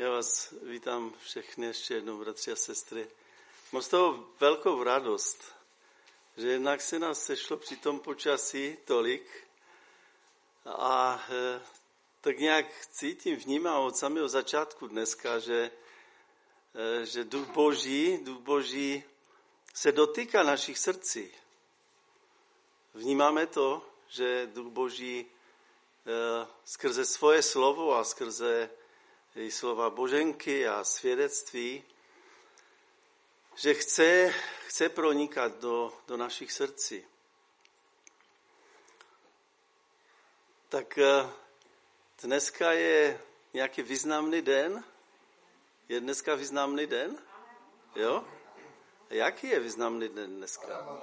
Já vás vítám všechny ještě jednou, bratři a sestry. Mám z toho velkou radost, že jednak se nás sešlo při tom počasí tolik a e, tak nějak cítím, vnímám od samého začátku dneska, že, e, že duch boží, duch boží se dotýká našich srdcí. Vnímáme to, že duch boží e, skrze svoje slovo a skrze její slova Boženky a svědectví, že chce, chce pronikat do, do našich srdcí. Tak eh, dneska je nějaký významný den? Je dneska významný den? Jo? Jaký je významný den dneska?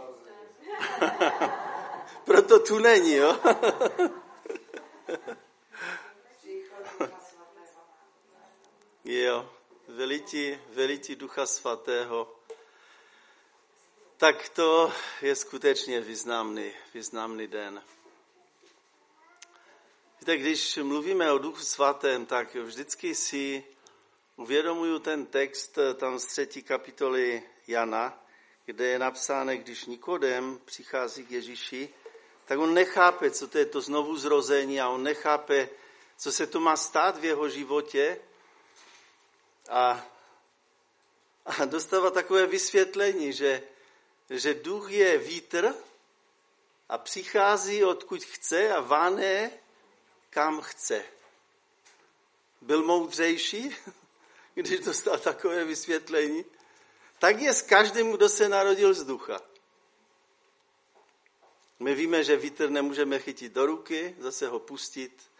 Proto tu není, jo? Jo, velití, velití Ducha Svatého. Tak to je skutečně významný, významný den. Víte, když mluvíme o Duchu Svatém, tak vždycky si uvědomuju ten text tam z třetí kapitoly Jana, kde je napsáno, když Nikodem přichází k Ježíši, tak on nechápe, co to je to znovu zrození a on nechápe, co se to má stát v jeho životě a, a dostává takové vysvětlení, že, že duch je vítr a přichází odkud chce a váne kam chce. Byl moudřejší, když dostal takové vysvětlení. Tak je s každým, kdo se narodil z ducha. My víme, že vítr nemůžeme chytit do ruky, zase ho pustit,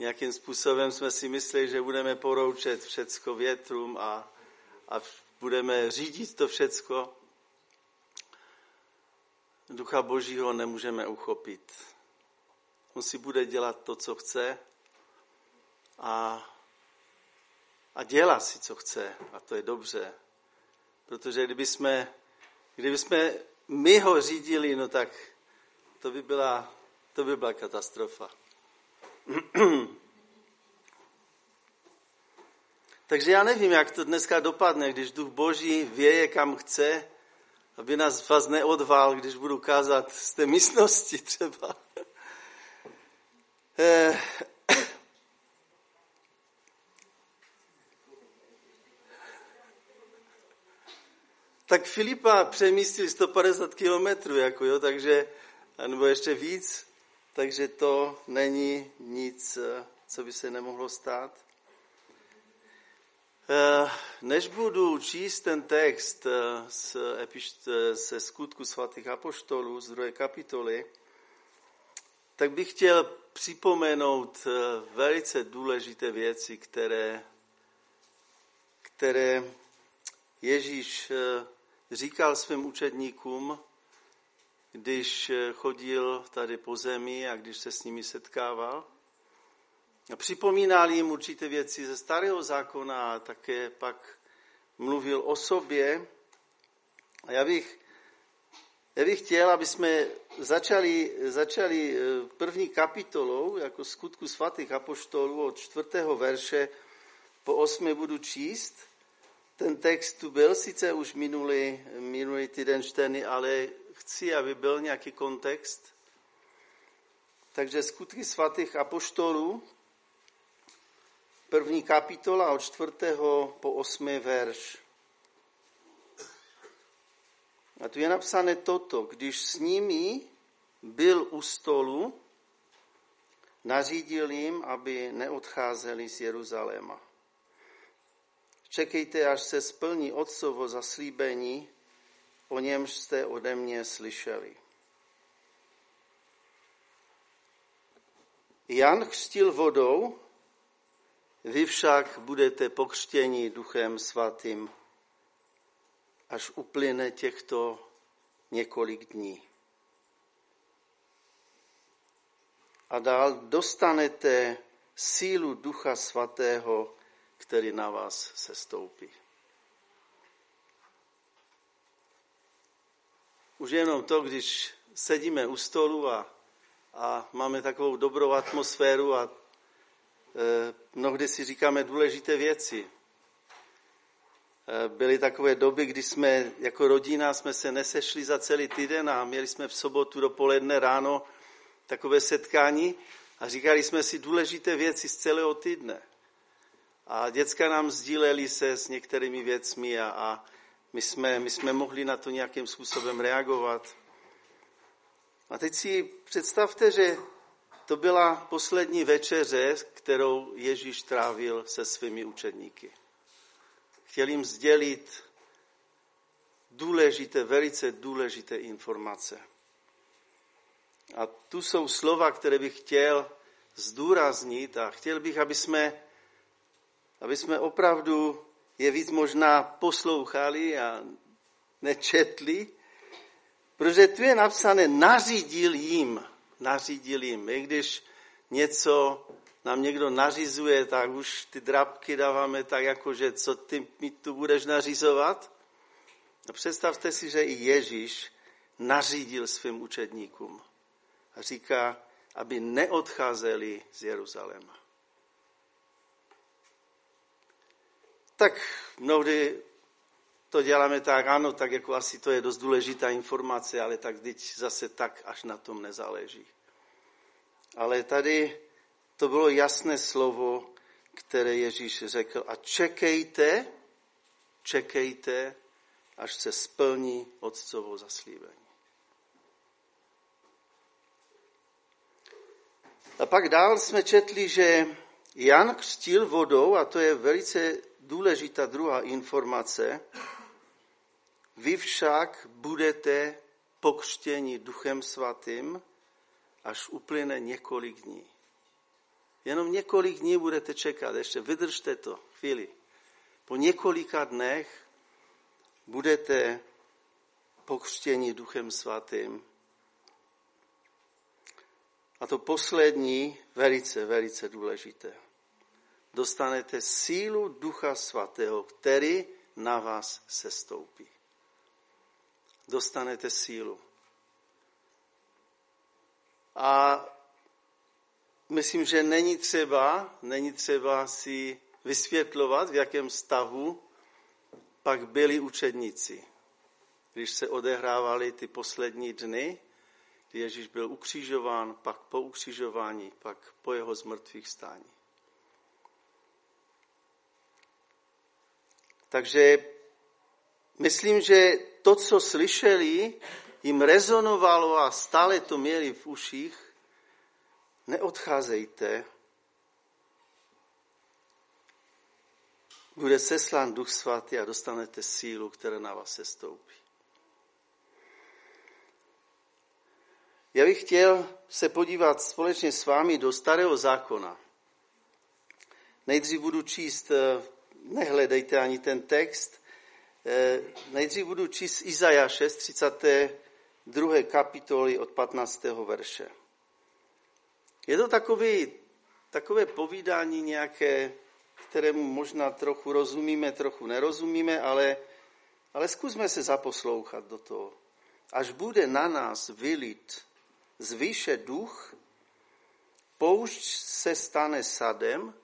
nějakým způsobem jsme si mysleli, že budeme poroučet všecko větrům a, a budeme řídit to všecko. Ducha Božího nemůžeme uchopit. On si bude dělat to, co chce a, a dělá si, co chce. A to je dobře. Protože kdyby jsme, kdyby jsme my ho řídili, no tak to by byla, to by byla katastrofa. Takže já nevím, jak to dneska dopadne, když duch boží věje, kam chce, aby nás vás neodval, když budu kázat z té místnosti třeba. Eh. tak Filipa přemístil 150 kilometrů, jako jo, takže, nebo ještě víc, takže to není nic, eh, co by se nemohlo stát. Eh, než budu číst ten text z eh, ze skutku svatých apoštolů z druhé kapitoly, tak bych chtěl připomenout velice důležité věci, které, které Ježíš říkal svým učedníkům když eh, chodil tady po zemi a když se s nimi setkával. A připomínal jim určité věci ze starého zákona a také pak mluvil o sobě. A já bych, já bych chtěl, aby jsme začali, začali eh, první kapitolou, jako skutku svatých apoštolů od čtvrtého verše po osmi budu číst. Ten text tu byl sice už minulý, minulý týden čtený, ale chci, aby byl nějaký kontext. Takže skutky svatých apoštolů, první kapitola od čtvrtého po osmý verš. A tu je napsané toto, když s nimi byl u stolu, nařídil jim, aby neodcházeli z Jeruzaléma. Čekejte, až se splní otcovo zaslíbení, o němž jste ode mě slyšeli. Jan chřtil vodou, vy však budete pokřtěni duchem svatým, až uplyne těchto několik dní. A dál dostanete sílu ducha svatého, který na vás se stoupí. Už jenom to, když sedíme u stolu a, a máme takovou dobrou atmosféru a mnohdy si říkáme důležité věci. Byly takové doby, kdy jsme jako rodina jsme se nesešli za celý týden a měli jsme v sobotu dopoledne ráno takové setkání a říkali jsme si důležité věci z celého týdne. A děcka nám sdíleli se s některými věcmi a, a my, jsme, my jsme mohli na to nějakým způsobem reagovat. A teď si představte, že to byla poslední večeře, kterou Ježíš trávil se svými učedníky. Chtěl jim sdělit důležité, velice důležité informace. A tu jsou slova, které bych chtěl zdůraznit a chtěl bych, aby jsme, aby jsme opravdu je víc možná poslouchali a nečetli, protože tu je napsané, nařídil jim, nařídil jim. I když něco nám někdo nařizuje, tak už ty drabky dáváme tak, jako že co ty mi tu budeš nařizovat. A představte si, že i Ježíš nařídil svým učedníkům. A říká, aby neodcházeli z Jeruzaléma. Tak mnohdy to děláme tak, ano, tak jako asi to je dost důležitá informace, ale tak teď zase tak až na tom nezáleží. Ale tady to bylo jasné slovo, které Ježíš řekl. A čekejte, čekejte, až se splní otcovo zaslíbení. A pak dál jsme četli, že Jan křtil vodou, a to je velice důležitá druhá informace, vy však budete pokřtěni duchem svatým, až uplyne několik dní. Jenom několik dní budete čekat, ještě vydržte to chvíli. Po několika dnech budete pokřtěni duchem svatým a to poslední, velice, velice důležité. Dostanete sílu Ducha Svatého, který na vás se stoupí. Dostanete sílu. A myslím, že není třeba, není třeba si vysvětlovat, v jakém stavu pak byli učedníci, když se odehrávaly ty poslední dny kdy Ježíš byl ukřižován, pak po ukřižování, pak po jeho zmrtvých stání. Takže myslím, že to, co slyšeli, jim rezonovalo a stále to měli v uších. Neodcházejte. Bude seslán Duch Svatý a dostanete sílu, která na vás se stoupí. Já bych chtěl se podívat společně s vámi do starého zákona. Nejdřív budu číst, eh, nehledejte ani ten text, eh, nejdřív budu číst Izajáše z 32. kapitoly od 15. verše. Je to takový, takové povídání nějaké, kterému možná trochu rozumíme, trochu nerozumíme, ale, ale zkusme se zaposlouchat do toho. Až bude na nás vylit zvýše duch, poušť se stane sadem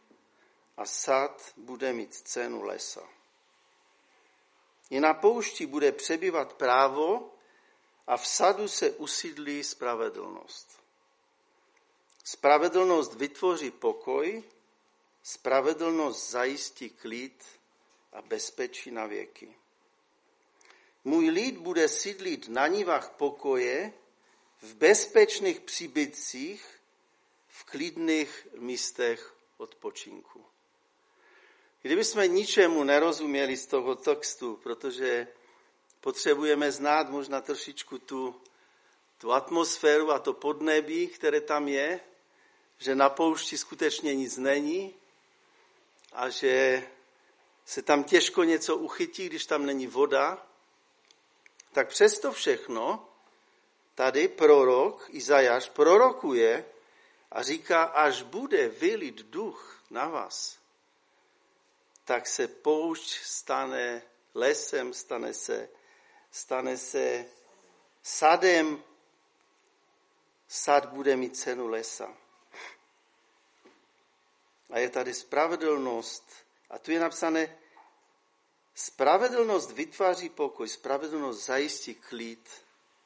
a sad bude mít cenu lesa. I na poušti bude přebývat právo a v sadu se usídlí spravedlnost. Spravedlnost vytvoří pokoj, spravedlnost zajistí klid a bezpečí na věky. Můj lid bude sídlit na nivách pokoje, v bezpečných příbytcích, v klidných místech odpočinku. Kdybychom ničemu nerozuměli z toho textu, protože potřebujeme znát možná trošičku tu, tu atmosféru a to podnebí, které tam je, že na poušti skutečně nic není a že se tam těžko něco uchytí, když tam není voda, tak přesto všechno tady prorok Izajáš prorokuje a říká, až bude vylit duch na vás, tak se poušť stane lesem, stane se, stane se sadem, sad bude mít cenu lesa. A je tady spravedlnost. A tu je napsané, spravedlnost vytváří pokoj, spravedlnost zajistí klid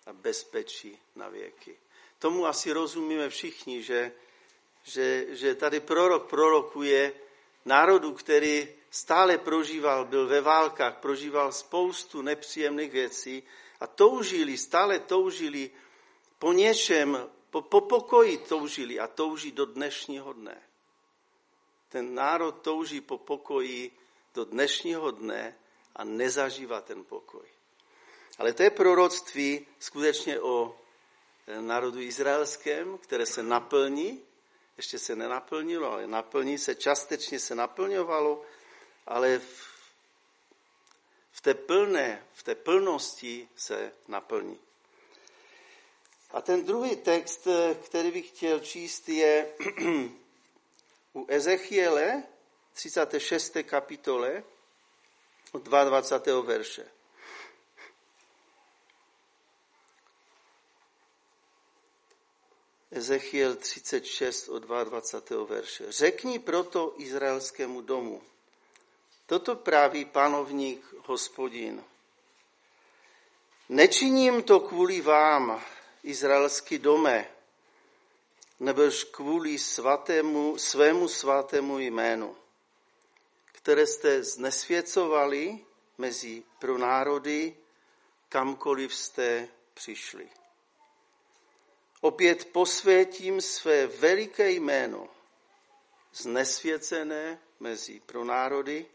a bezpečí na věky. Tomu asi rozumíme všichni, že, že, že tady prorok prorokuje národu, který stále prožíval, byl ve válkách, prožíval spoustu nepříjemných věcí a toužili, stále toužili po něčem, po, po pokoji toužili a touží do dnešního dne. Ten národ touží po pokoji do dnešního dne a nezažívá ten pokoj. Ale to je proroctví skutečně o eh, národu izraelském, které se naplní, ještě se nenaplnilo, ale naplní se, částečně se naplňovalo, ale v, v té plné, v té plnosti se naplní. A ten druhý text, který bych chtěl číst, je u Ezechiele, 36. kapitole, od 22. verše. Ezechiel 36 od 22. verše. Řekni proto izraelskému domu. Toto praví panovník hospodin. Nečiním to kvůli vám, izraelský dome, nebož kvůli svatému, svému svatému jménu, které jste znesvěcovali mezi pro národy, kamkoliv jste přišli. Opět posvětím své veliké jméno, znesvěcené mezi pro národy,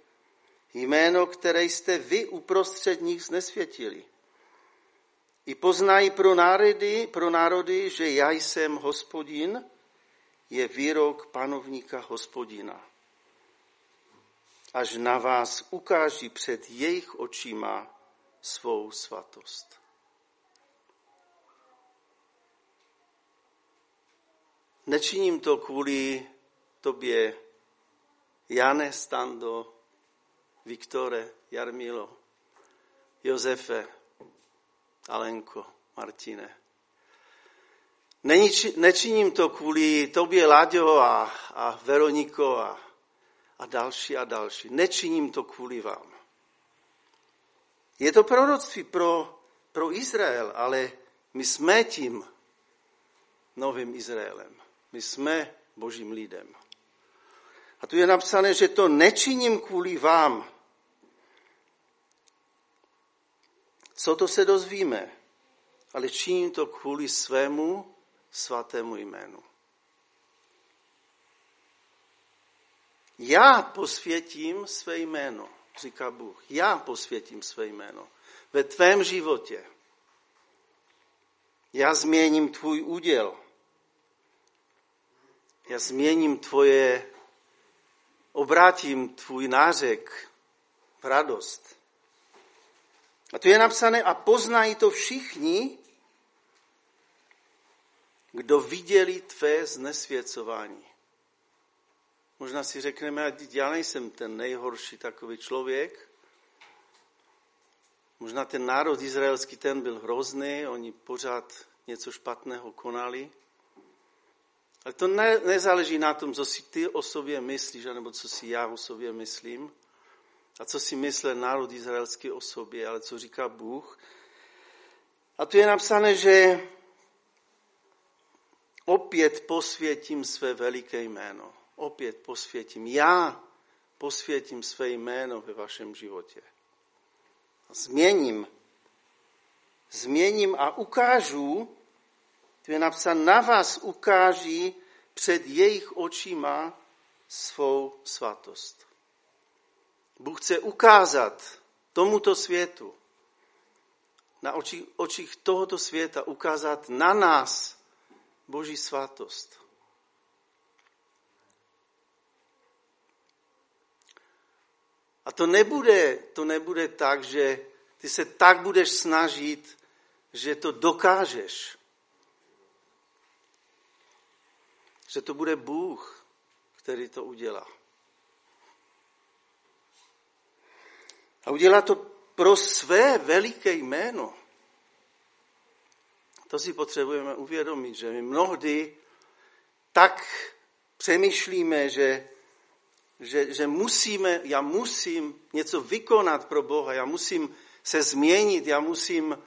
jméno, které jste vy uprostřed nich znesvětili. I poznají pro národy, pro národy, že já jsem hospodin, je výrok panovníka hospodina. Až na vás ukáží před jejich očima svou svatost. Nečiním to kvůli tobě, Jane Stando, Viktore, Jarmilo, Josefe, Alenko, Martine. Nečiním to kvůli tobě, Láďo a, a Veroniko a, a další a další. Nečiním to kvůli vám. Je to proroctví pro, pro Izrael, ale my jsme tím novým Izraelem. My jsme božím lidem. A tu je napsané, že to nečiním kvůli vám. Co to se dozvíme? Ale činím to kvůli svému svatému jménu. Já posvětím své jméno, říká Bůh. Já posvětím své jméno ve tvém životě. Já změním tvůj úděl. Já změním tvoje, obrátím tvůj nářek v radost. A tu je napsané, a poznají to všichni, kdo viděli tvé znesvěcování. Možná si řekneme, já nejsem ten nejhorší takový člověk. Možná ten národ izraelský, ten byl hrozný, oni pořád něco špatného konali. Ale to ne, nezáleží na tom, co si ty o sobě myslíš, nebo co si já o sobě myslím. A co si myslel národ izraelský o sobě, ale co říká Bůh. A tu je napsané, že opět posvětím své veliké jméno. Opět posvětím. Já posvětím své jméno ve vašem životě. Změním. Změním a ukážu, tu je napsáno, na vás ukáží před jejich očima svou svatost. Bůh chce ukázat tomuto světu, na oči, očích tohoto světa, ukázat na nás Boží svatost. A to nebude, to nebude tak, že ty se tak budeš snažit, že to dokážeš. Že to bude Bůh, který to udělá. A udělá to pro své veliké jméno. To si potřebujeme uvědomit, že my mnohdy tak přemýšlíme, že že, že musíme, já musím něco vykonat pro Boha, já musím se změnit, já musím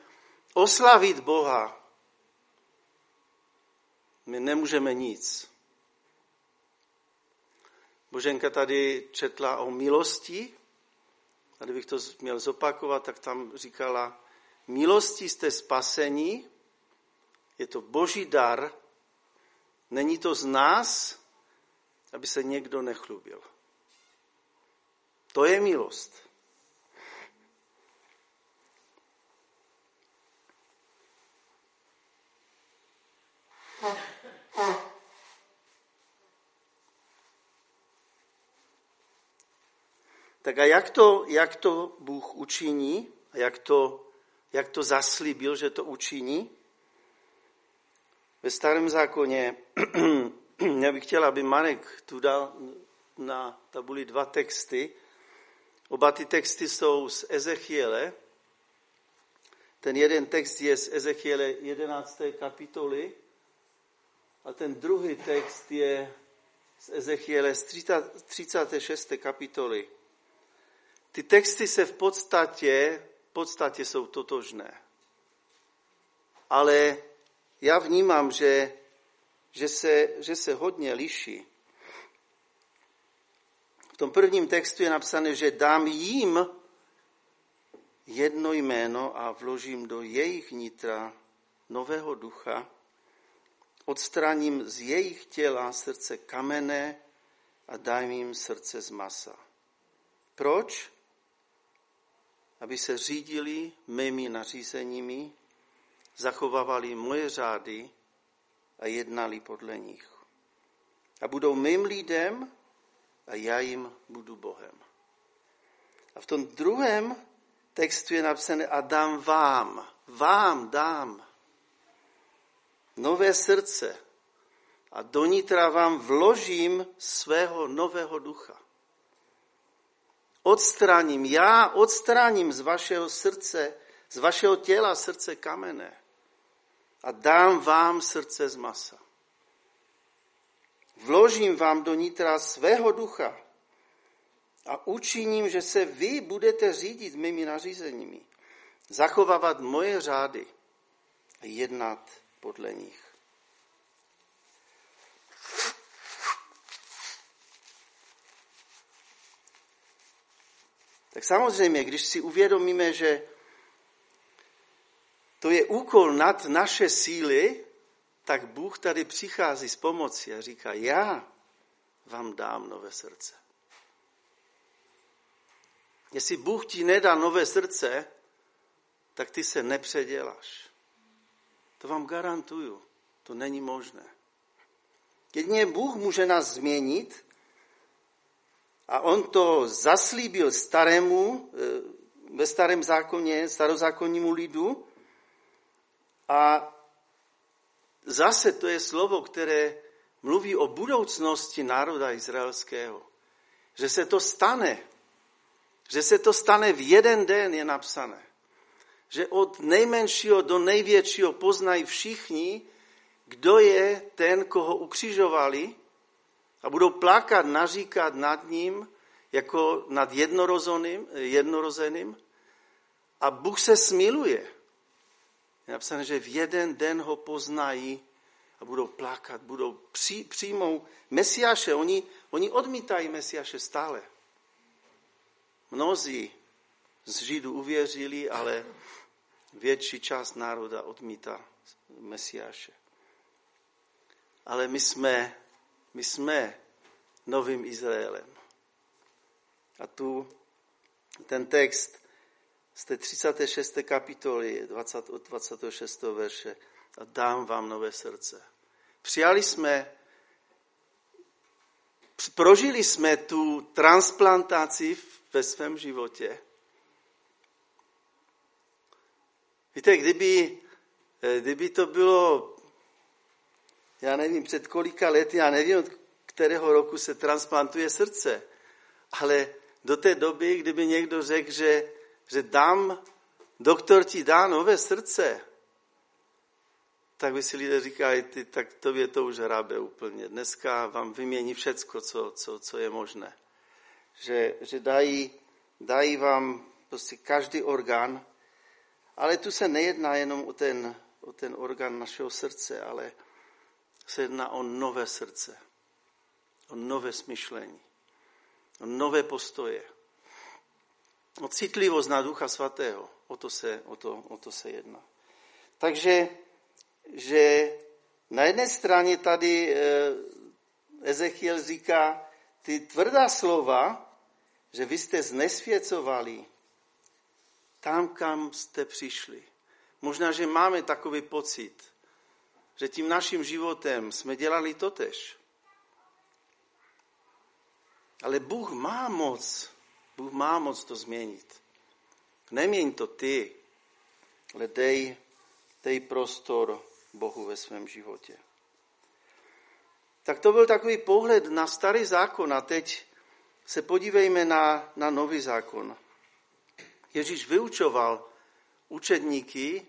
oslavit Boha. My nemůžeme nic. Boženka tady četla o milosti, a kdybych to měl zopakovat, tak tam říkala, milostí jste spasení, je to boží dar, není to z nás, aby se někdo nechlubil. To je milost. Tak a jak to, jak to Bůh učiní? A jak to, jak to zaslíbil, že to učiní? Ve starém zákoně, já bych chtěl, aby Marek tu dal na tabuli dva texty. Oba ty texty jsou z Ezechiele. Ten jeden text je z Ezechiele 11. kapitoly a ten druhý text je z Ezechiele z 36. kapitoly. Ty texty se v podstatě, v podstatě jsou totožné. Ale já vnímám, že, že, se, že se hodně liší. V tom prvním textu je napsané, že dám jim jedno jméno a vložím do jejich nitra nového ducha, odstraním z jejich těla srdce kamenné a dám jim srdce z masa. Proč? Aby se řídili mými nařízeními, zachovávali moje řády a jednali podle nich. A budou mým lidem a já jim budu Bohem. A v tom druhém textu je napsané a dám vám, vám dám nové srdce a do nitra vám vložím svého nového ducha odstraním, já odstraním z vašeho srdce, z vašeho těla srdce kamenné a dám vám srdce z masa. Vložím vám do nitra svého ducha a učiním, že se vy budete řídit mými nařízeními, zachovávat moje řády a jednat podle nich. Tak samozřejmě, když si uvědomíme, že to je úkol nad naše síly, tak Bůh tady přichází s pomocí a říká, já vám dám nové srdce. Jestli Bůh ti nedá nové srdce, tak ty se nepředěláš. To vám garantuju. To není možné. Jedině Bůh může nás změnit a on to zaslíbil starému, eh, ve starém zákoně, starozákonnímu lidu. A zase to je slovo, které mluví o budoucnosti národa izraelského. Že se to stane. Že se to stane v jeden den je napsané. Že od nejmenšího do největšího poznají všichni, kdo je ten, koho ukřižovali a budou plakat, naříkat nad ním, jako nad jednorozeným a Bůh se smiluje. Je napsané, že v jeden den ho poznají a budou plakat, budou při, přijmou Mesiáše. Oni, oni odmítají Mesiáše stále. Mnozí z Židů uvěřili, ale větší část národa odmítá Mesiáše. Ale my jsme my jsme novým Izraelem. A tu ten text z té 36. kapitoly 20, od 26. verše a dám vám nové srdce. Přijali jsme, prožili jsme tu transplantaci ve svém životě. Víte, kdyby, kdyby to bylo já nevím před kolika lety, já nevím od kterého roku se transplantuje srdce, ale do té doby, kdyby někdo řekl, že, že dám, doktor ti dá nové srdce, tak by si lidé říkali, ty, tak tobě to už hrabe úplně. Dneska vám vymění všecko, co, co, co je možné. že, že dají, dají vám prostě každý orgán, ale tu se nejedná jenom o ten, o ten orgán našeho srdce, ale se jedná o nové srdce, o nové smyšlení, o nové postoje, o citlivost na Ducha Svatého. O to se, o to, o to se jedná. Takže že na jedné straně tady eh, Ezechiel říká ty tvrdá slova, že vy jste znesvěcovali tam, kam jste přišli. Možná, že máme takový pocit, že tím naším životem jsme dělali totež. Ale Bůh má moc, Bůh má moc to změnit. Neměň to ty, ale dej, dej prostor Bohu ve svém životě. Tak to byl takový pohled na starý zákon a teď se podívejme na, na nový zákon. Ježíš vyučoval učedníky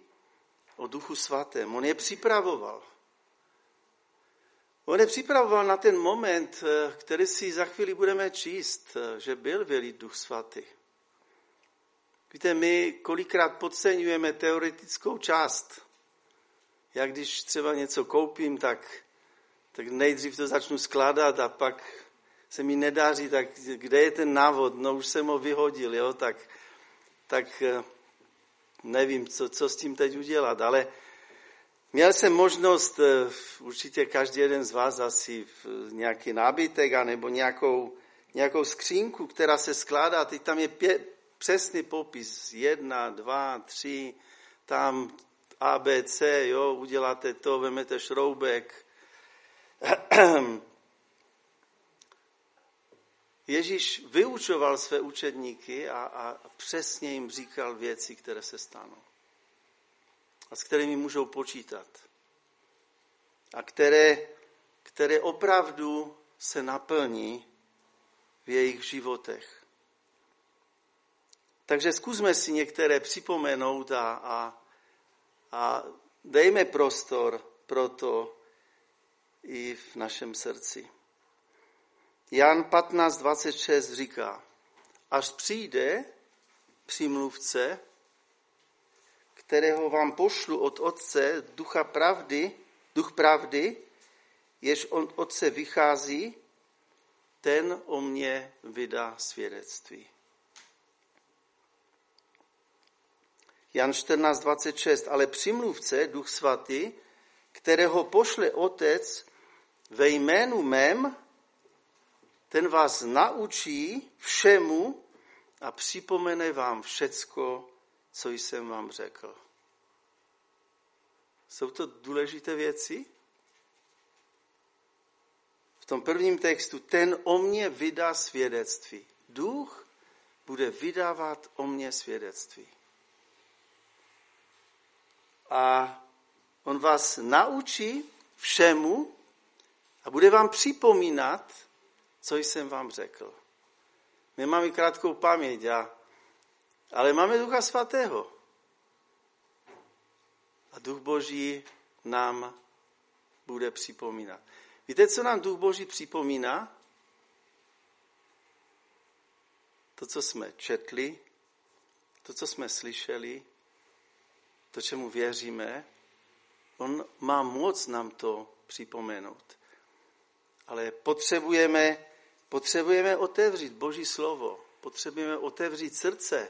o duchu svatém. On je připravoval. On je připravoval na ten moment, který si za chvíli budeme číst, že byl vylít duch svatý. Víte, my kolikrát podceňujeme teoretickou část. Já když třeba něco koupím, tak, tak nejdřív to začnu skládat a pak se mi nedáří, tak kde je ten návod? No už jsem ho vyhodil, jo, tak, tak eh, nevím, co, co s tím teď udělat, ale měl jsem možnost, eh, určitě každý jeden z vás asi nějaký nábytek anebo nějakou, nějakou skřínku, která se skládá, teď tam je pě, přesný popis, jedna, dva, tři, tam ABC, jo, uděláte to, vemete šroubek. Ježíš vyučoval své učedníky a, a přesně jim říkal věci, které se stanou. A s kterými můžou počítat. A které, které opravdu se naplní v jejich životech. Takže zkusme si některé připomenout a, a, a dejme prostor pro to i v našem srdci. Jan 15.26 říká, až přijde přímluvce, kterého vám pošlu od Otce, ducha pravdy, duch pravdy, jež od Otce vychází, ten o mě vydá svědectví. Jan 14.26, ale přimluvce, duch svatý, kterého pošle otec ve jménu mém, ten vás naučí všemu a připomene vám všecko, co jsem vám řekl. Jsou to důležité věci? V tom prvním textu, ten o mě vydá svědectví. Duch bude vydávat o mě svědectví a on vás naučí všemu a bude vám připomínat, co jsem vám řekl. My máme krátkou paměť, a, ale máme Ducha Svatého. A Duch Boží nám bude připomínat. Víte, co nám Duch Boží připomíná? To, co jsme četli, to, co jsme slyšeli, to, čemu věříme, on má moc nám to připomenout. Ale potřebujeme, potřebujeme otevřít Boží slovo, potřebujeme otevřít srdce.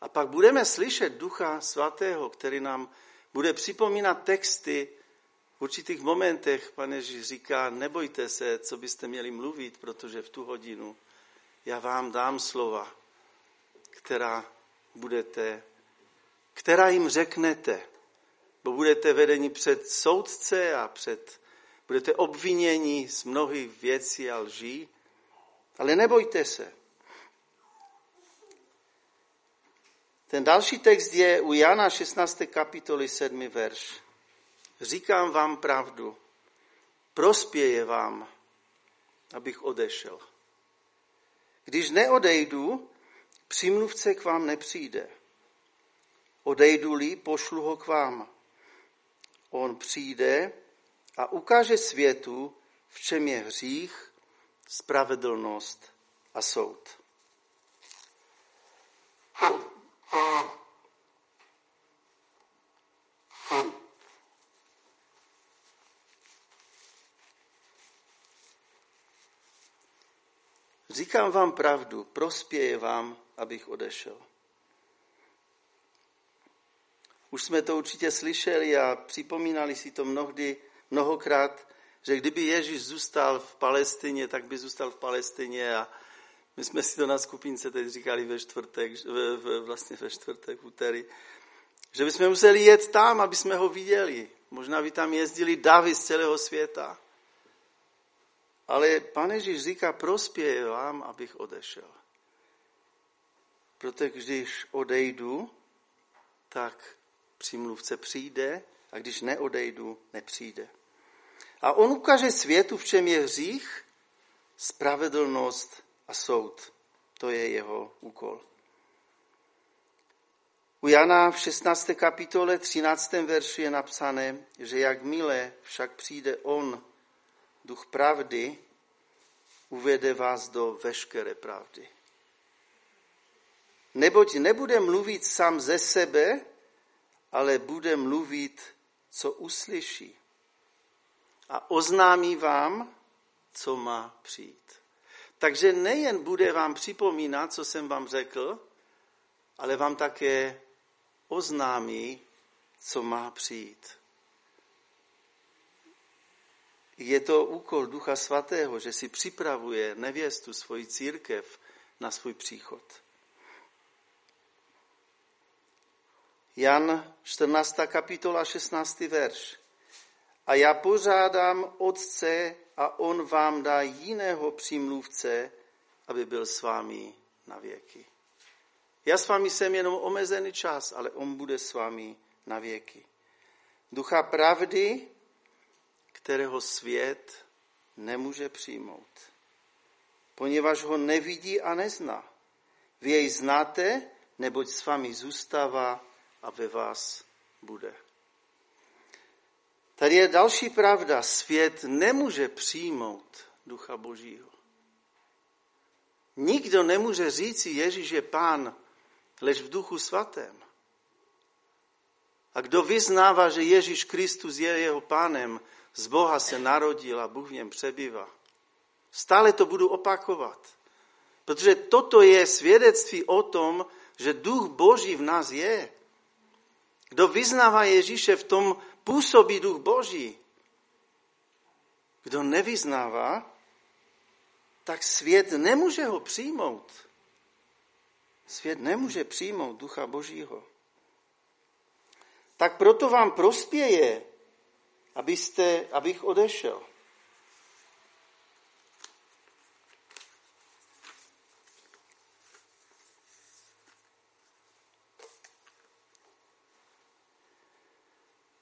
A pak budeme slyšet Ducha Svatého, který nám bude připomínat texty v určitých momentech. Pane Ježíš říká, nebojte se, co byste měli mluvit, protože v tu hodinu já vám dám slova, která budete která jim řeknete, bo budete vedeni před soudce a před, budete obviněni z mnohých věcí a lží, ale nebojte se. Ten další text je u Jana 16. kapitoly 7. verš. Říkám vám pravdu, prospěje vám, abych odešel. Když neodejdu, přímluvce k vám nepřijde. Odejdu-li, pošlu ho k vám. On přijde a ukáže světu, v čem je hřích, spravedlnost a soud. Říkám vám pravdu, prospěje vám, abych odešel. Už jsme to určitě slyšeli a připomínali si to mnohdy, mnohokrát, že kdyby Ježíš zůstal v Palestině, tak by zůstal v Palestině a my jsme si to na skupince teď říkali ve čtvrtek, vlastně ve čtvrtek, úterý, že bychom museli jet tam, aby jsme ho viděli. Možná by tam jezdili davy z celého světa. Ale pane Ježíš říká, prospěje vám, abych odešel. Protože když odejdu, tak přímluvce přijde a když neodejdu, nepřijde. A on ukáže světu, v čem je hřích, spravedlnost a soud. To je jeho úkol. U Jana v 16. kapitole 13. verši je napsané, že jakmile však přijde on, duch pravdy, uvede vás do veškeré pravdy. Neboť nebude mluvit sám ze sebe, ale bude mluvit, co uslyší. A oznámí vám, co má přijít. Takže nejen bude vám připomínat, co jsem vám řekl, ale vám také oznámí, co má přijít. Je to úkol Ducha Svatého, že si připravuje nevěstu, svoji církev na svůj příchod. Jan 14. kapitola 16. verš. A já pořádám Otce a on vám dá jiného přímluvce, aby byl s vámi na věky. Já s vámi jsem jenom omezený čas, ale on bude s vámi na věky. Ducha pravdy, kterého svět nemůže přijmout, poněvadž ho nevidí a nezná. Vy jej znáte, neboť s vámi zůstává a ve vás bude. Tady je další pravda. Svět nemůže přijmout Ducha Božího. Nikdo nemůže říci, Ježíš je pán, lež v Duchu Svatém. A kdo vyznává, že Ježíš Kristus je jeho pánem, z Boha se narodil a Bůh v něm přebývá. Stále to budu opakovat. Protože toto je svědectví o tom, že duch Boží v nás je. Kdo vyznává Ježíše, v tom působí duch Boží. Kdo nevyznává, tak svět nemůže ho přijmout. Svět nemůže přijmout ducha Božího. Tak proto vám prospěje, abyste, abych odešel.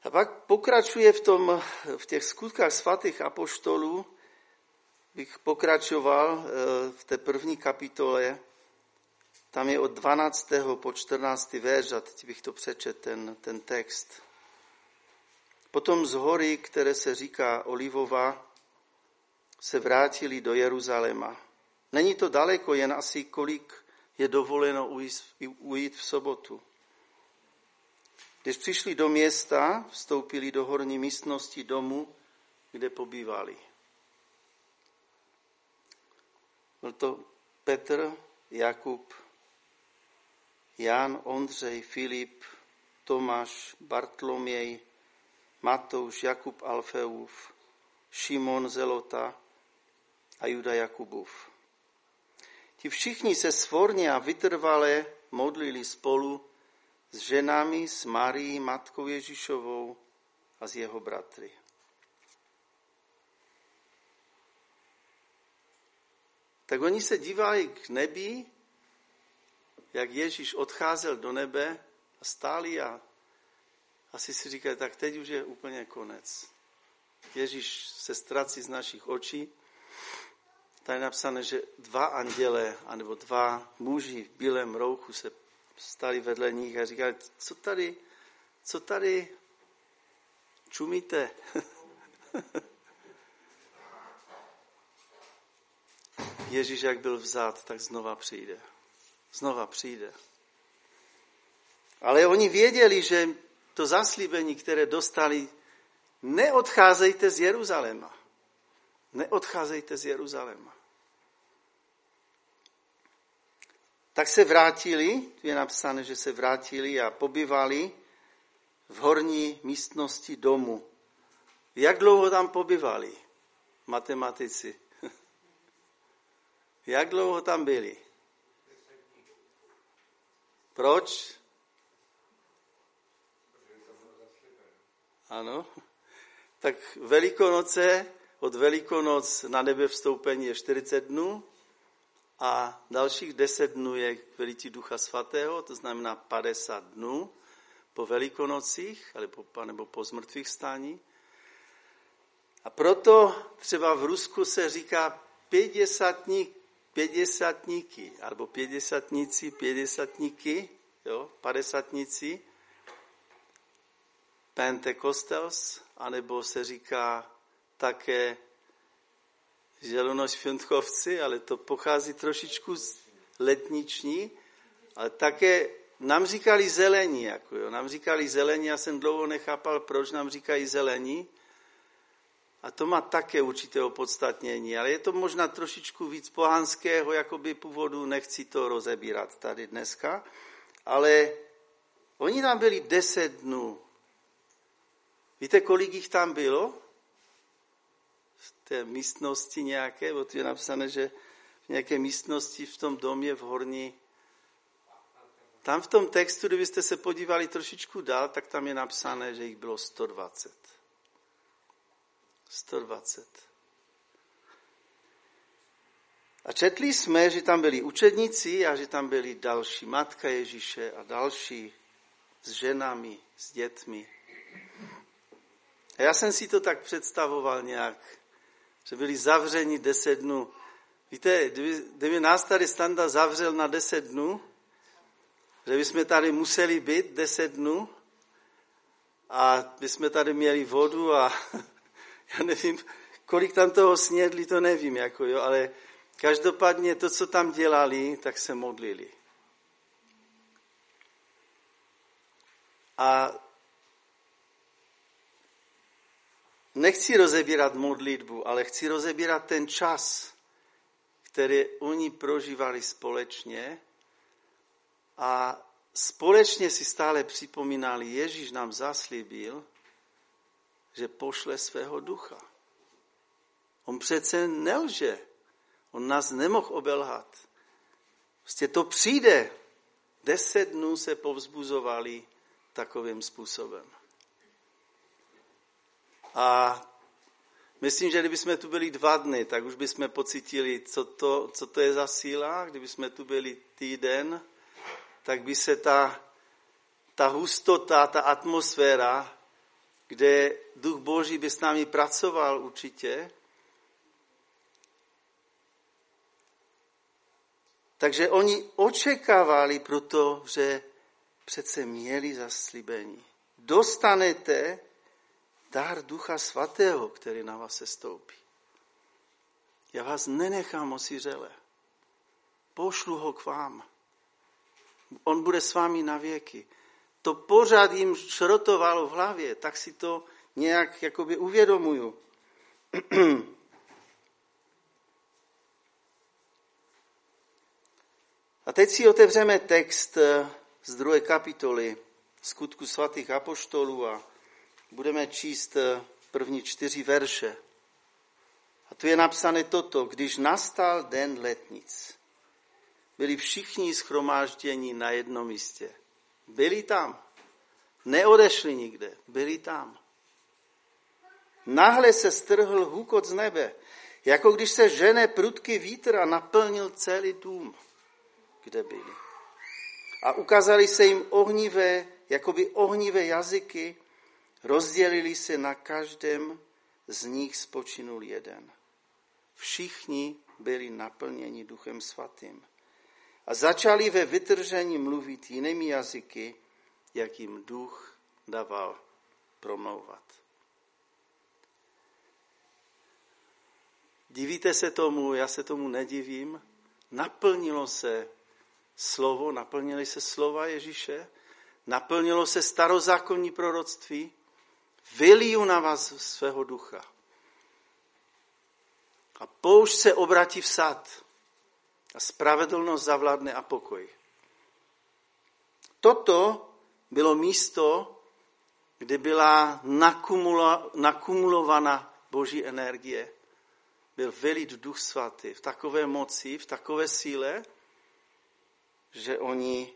A pak pokračuje v, tom, v těch skutkách svatých apoštolů, bych pokračoval eh, v té první kapitole, tam je od 12. po 14. verš, a teď bych to přečet, ten, ten text. Potom z hory, které se říká Olivova, se vrátili do Jeruzaléma. Není to daleko, jen asi kolik je dovoleno ujít v sobotu. Když přišli do města, vstoupili do horní místnosti domu, kde pobývali. Byl to Petr, Jakub, Jan, Ondřej, Filip, Tomáš, Bartloměj, Matouš, Jakub Alfeův, Šimon Zelota a Juda Jakubův. Ti všichni se svorně a vytrvale modlili spolu s ženami, s Marií, matkou Ježíšovou a s jeho bratry. Tak oni se dívali k nebi, jak Ježíš odcházel do nebe a stáli a asi si říkali, tak teď už je úplně konec. Ježíš se ztrací z našich očí. Tady je napsané, že dva anděle, anebo dva muži v bílém rouchu se stali vedle nich a říkali, co tady, co tady čumíte? Ježíš, jak byl vzat, tak znova přijde. Znova přijde. Ale oni věděli, že to zaslíbení, které dostali, neodcházejte z Jeruzaléma. Neodcházejte z Jeruzaléma. Tak se vrátili, tu je napsané, že se vrátili a pobyvali v horní místnosti domu. Jak dlouho tam pobyvali? Matematici. Jak dlouho tam byli? Proč? Ano. Tak Velikonoce, od Velikonoc na nebe vstoupení je 40 dnů a dalších 10 dnů je k velití Ducha Svatého, to znamená 50 dnů po Velikonocích, nebo po zmrtvých stání. A proto třeba v Rusku se říká pětdesátník, pětdesátníky, alebo pětdesátníci, pětdesátníky, jo, padesátníci, Pentecostals, anebo se říká také želonošventchovci, ale to pochází trošičku z letniční, ale také nám říkali zelení, jako jo, nám říkali zelení, já jsem dlouho nechápal, proč nám říkají zelení, a to má také určité opodstatnění, ale je to možná trošičku víc pohanského jakoby původu, nechci to rozebírat tady dneska, ale oni tam byli deset dnů. Víte, kolik jich tam bylo? V té místnosti nějaké, bo je napsané, že v nějaké místnosti v tom domě v Horní. Tam v tom textu, kdybyste se podívali trošičku dál, tak tam je napsané, že jich bylo 120. 120. A četli jsme, že tam byli učedníci a že tam byli další matka Ježíše a další s ženami, s dětmi. A já jsem si to tak představoval nějak, že byli zavřeni deset dnů. Víte, kdyby, kdyby nás tady standa zavřel na deset dnů, že bychom tady museli být deset dnů a bychom tady měli vodu a já nevím, kolik tam toho snědli, to nevím, jako jo, ale každopádně to, co tam dělali, tak se modlili. A nechci rozebírat modlitbu, ale chci rozebírat ten čas, který oni prožívali společně a společně si stále připomínali, Ježíš nám zaslíbil, že pošle svého ducha. On přece nelže. On nás nemohl obelhat. Prostě to přijde. Deset dnů se povzbuzovali takovým způsobem. A myslím, že kdybychom tu byli dva dny, tak už bychom pocitili, co to, co to je za síla. Kdybychom tu byli týden, tak by se ta, ta hustota, ta atmosféra kde duch Boží by s námi pracoval určitě. Takže oni očekávali, protože přece měli zaslíbení. Dostanete dar Ducha Svatého, který na vás se stoupí. Já vás nenechám osiřele. Pošlu ho k vám. On bude s vámi na věky to pořád jim šrotovalo v hlavě, tak si to nějak jakoby uvědomuju. A teď si otevřeme text z druhé kapitoly skutku svatých apoštolů a budeme číst eh, první čtyři verše. A tu je napsané toto, když nastal den letnic, byli všichni schromážděni na jednom místě. Byli tam. Neodešli nikde. Byli tam. Nahle se strhl hukot z nebe, jako když se žene prudký vítr a naplnil celý dům, kde byli. A ukázali se jim ohnivé, jakoby ohnivé jazyky, rozdělili se na každém, z nich spočinul jeden. Všichni byli naplněni Duchem Svatým a začali ve vytržení mluvit jinými jazyky, jak jim duch dával promlouvat. Divíte se tomu, já se tomu nedivím. Naplnilo se slovo, naplnili se slova Ježíše, naplnilo se starozákonní proroctví, vyliju na vás svého ducha. A poušť se obratí v sad a spravedlnost zavládne a pokoj. Toto bylo místo, kde byla nakumulovaná boží energie. Byl velit duch svatý v takové moci, v takové síle, že oni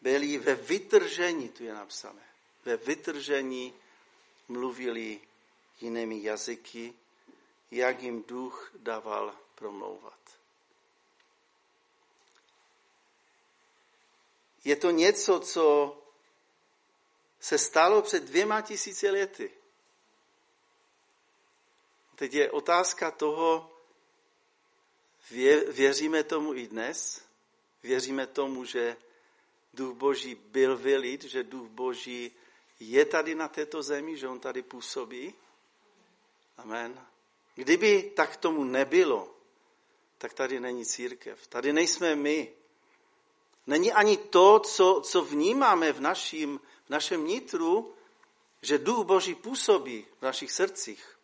byli ve vytržení, tu je napsané, ve vytržení mluvili jinými jazyky, jak jim duch dával promlouvat. Je to něco, co se stalo před dvěma tisíci lety. Teď je otázka toho, věříme tomu i dnes? Věříme tomu, že duch Boží byl vylit, že duch Boží je tady na této zemi, že on tady působí? Amen. Kdyby tak tomu nebylo, tak tady není církev. Tady nejsme my. Není ani to, co, co vnímáme v, naším, v našem nitru, že duch Boží působí v našich srdcích.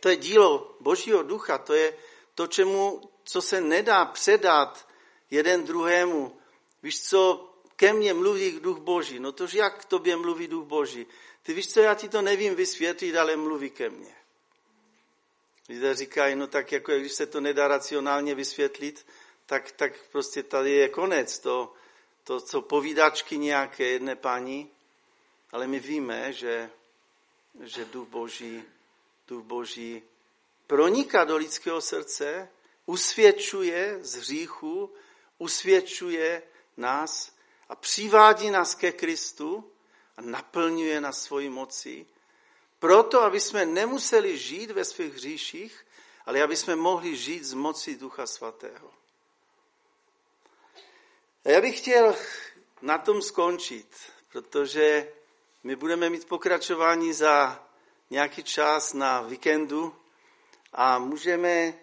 To je dílo Božího ducha, to je to, čemu, co se nedá předat jeden druhému. Víš co, ke mně mluví duch Boží. No tož jak k tobě mluví duch Boží? Ty víš co, já ti to nevím vysvětlit, ale mluví ke mně. Lidé říkají, no tak jako když se to nedá racionálně vysvětlit, tak, tak prostě tady je konec. To, to, co povídačky nějaké jedné paní, ale my víme, že, že duch Boží, duch Boží proniká do lidského srdce, usvědčuje z hříchu, usvědčuje nás a přivádí nás ke Kristu a naplňuje nás svoji moci. Proto, aby jsme nemuseli žít ve svých hříších, ale aby jsme mohli žít z moci Ducha Svatého. A já bych chtěl na tom skončit, protože my budeme mít pokračování za nějaký čas na víkendu a můžeme,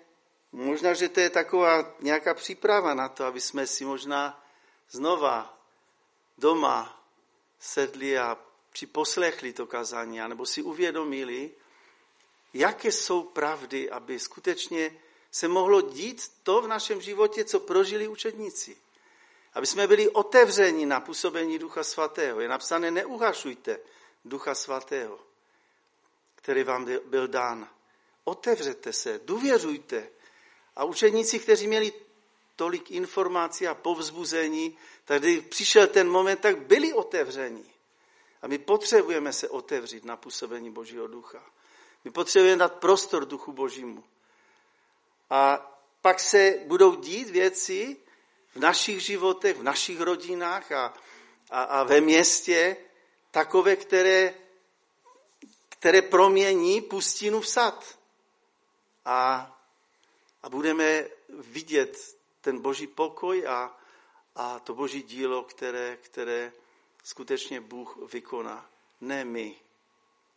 možná, že to je taková nějaká příprava na to, aby jsme si možná znova doma sedli a připoslechli to kazání, nebo si uvědomili, jaké jsou pravdy, aby skutečně se mohlo dít to v našem životě, co prožili učedníci. Aby jsme byli otevřeni na působení Ducha Svatého. Je napsané, neuhašujte Ducha Svatého, který vám byl dán. Otevřete se, důvěřujte. A učeníci, kteří měli tolik informací a povzbuzení, tak když přišel ten moment, tak byli otevření. A my potřebujeme se otevřít na působení Božího ducha. My potřebujeme dát prostor duchu Božímu. A pak se budou dít věci, v našich životech, v našich rodinách a, a, a ve městě takové, které, které promění pustinu v sad. A, a budeme vidět ten boží pokoj a, a to boží dílo, které, které skutečně Bůh vykoná. Ne my,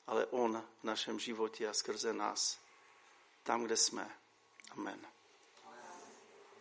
ale On v našem životě a skrze nás, tam, kde jsme. Amen.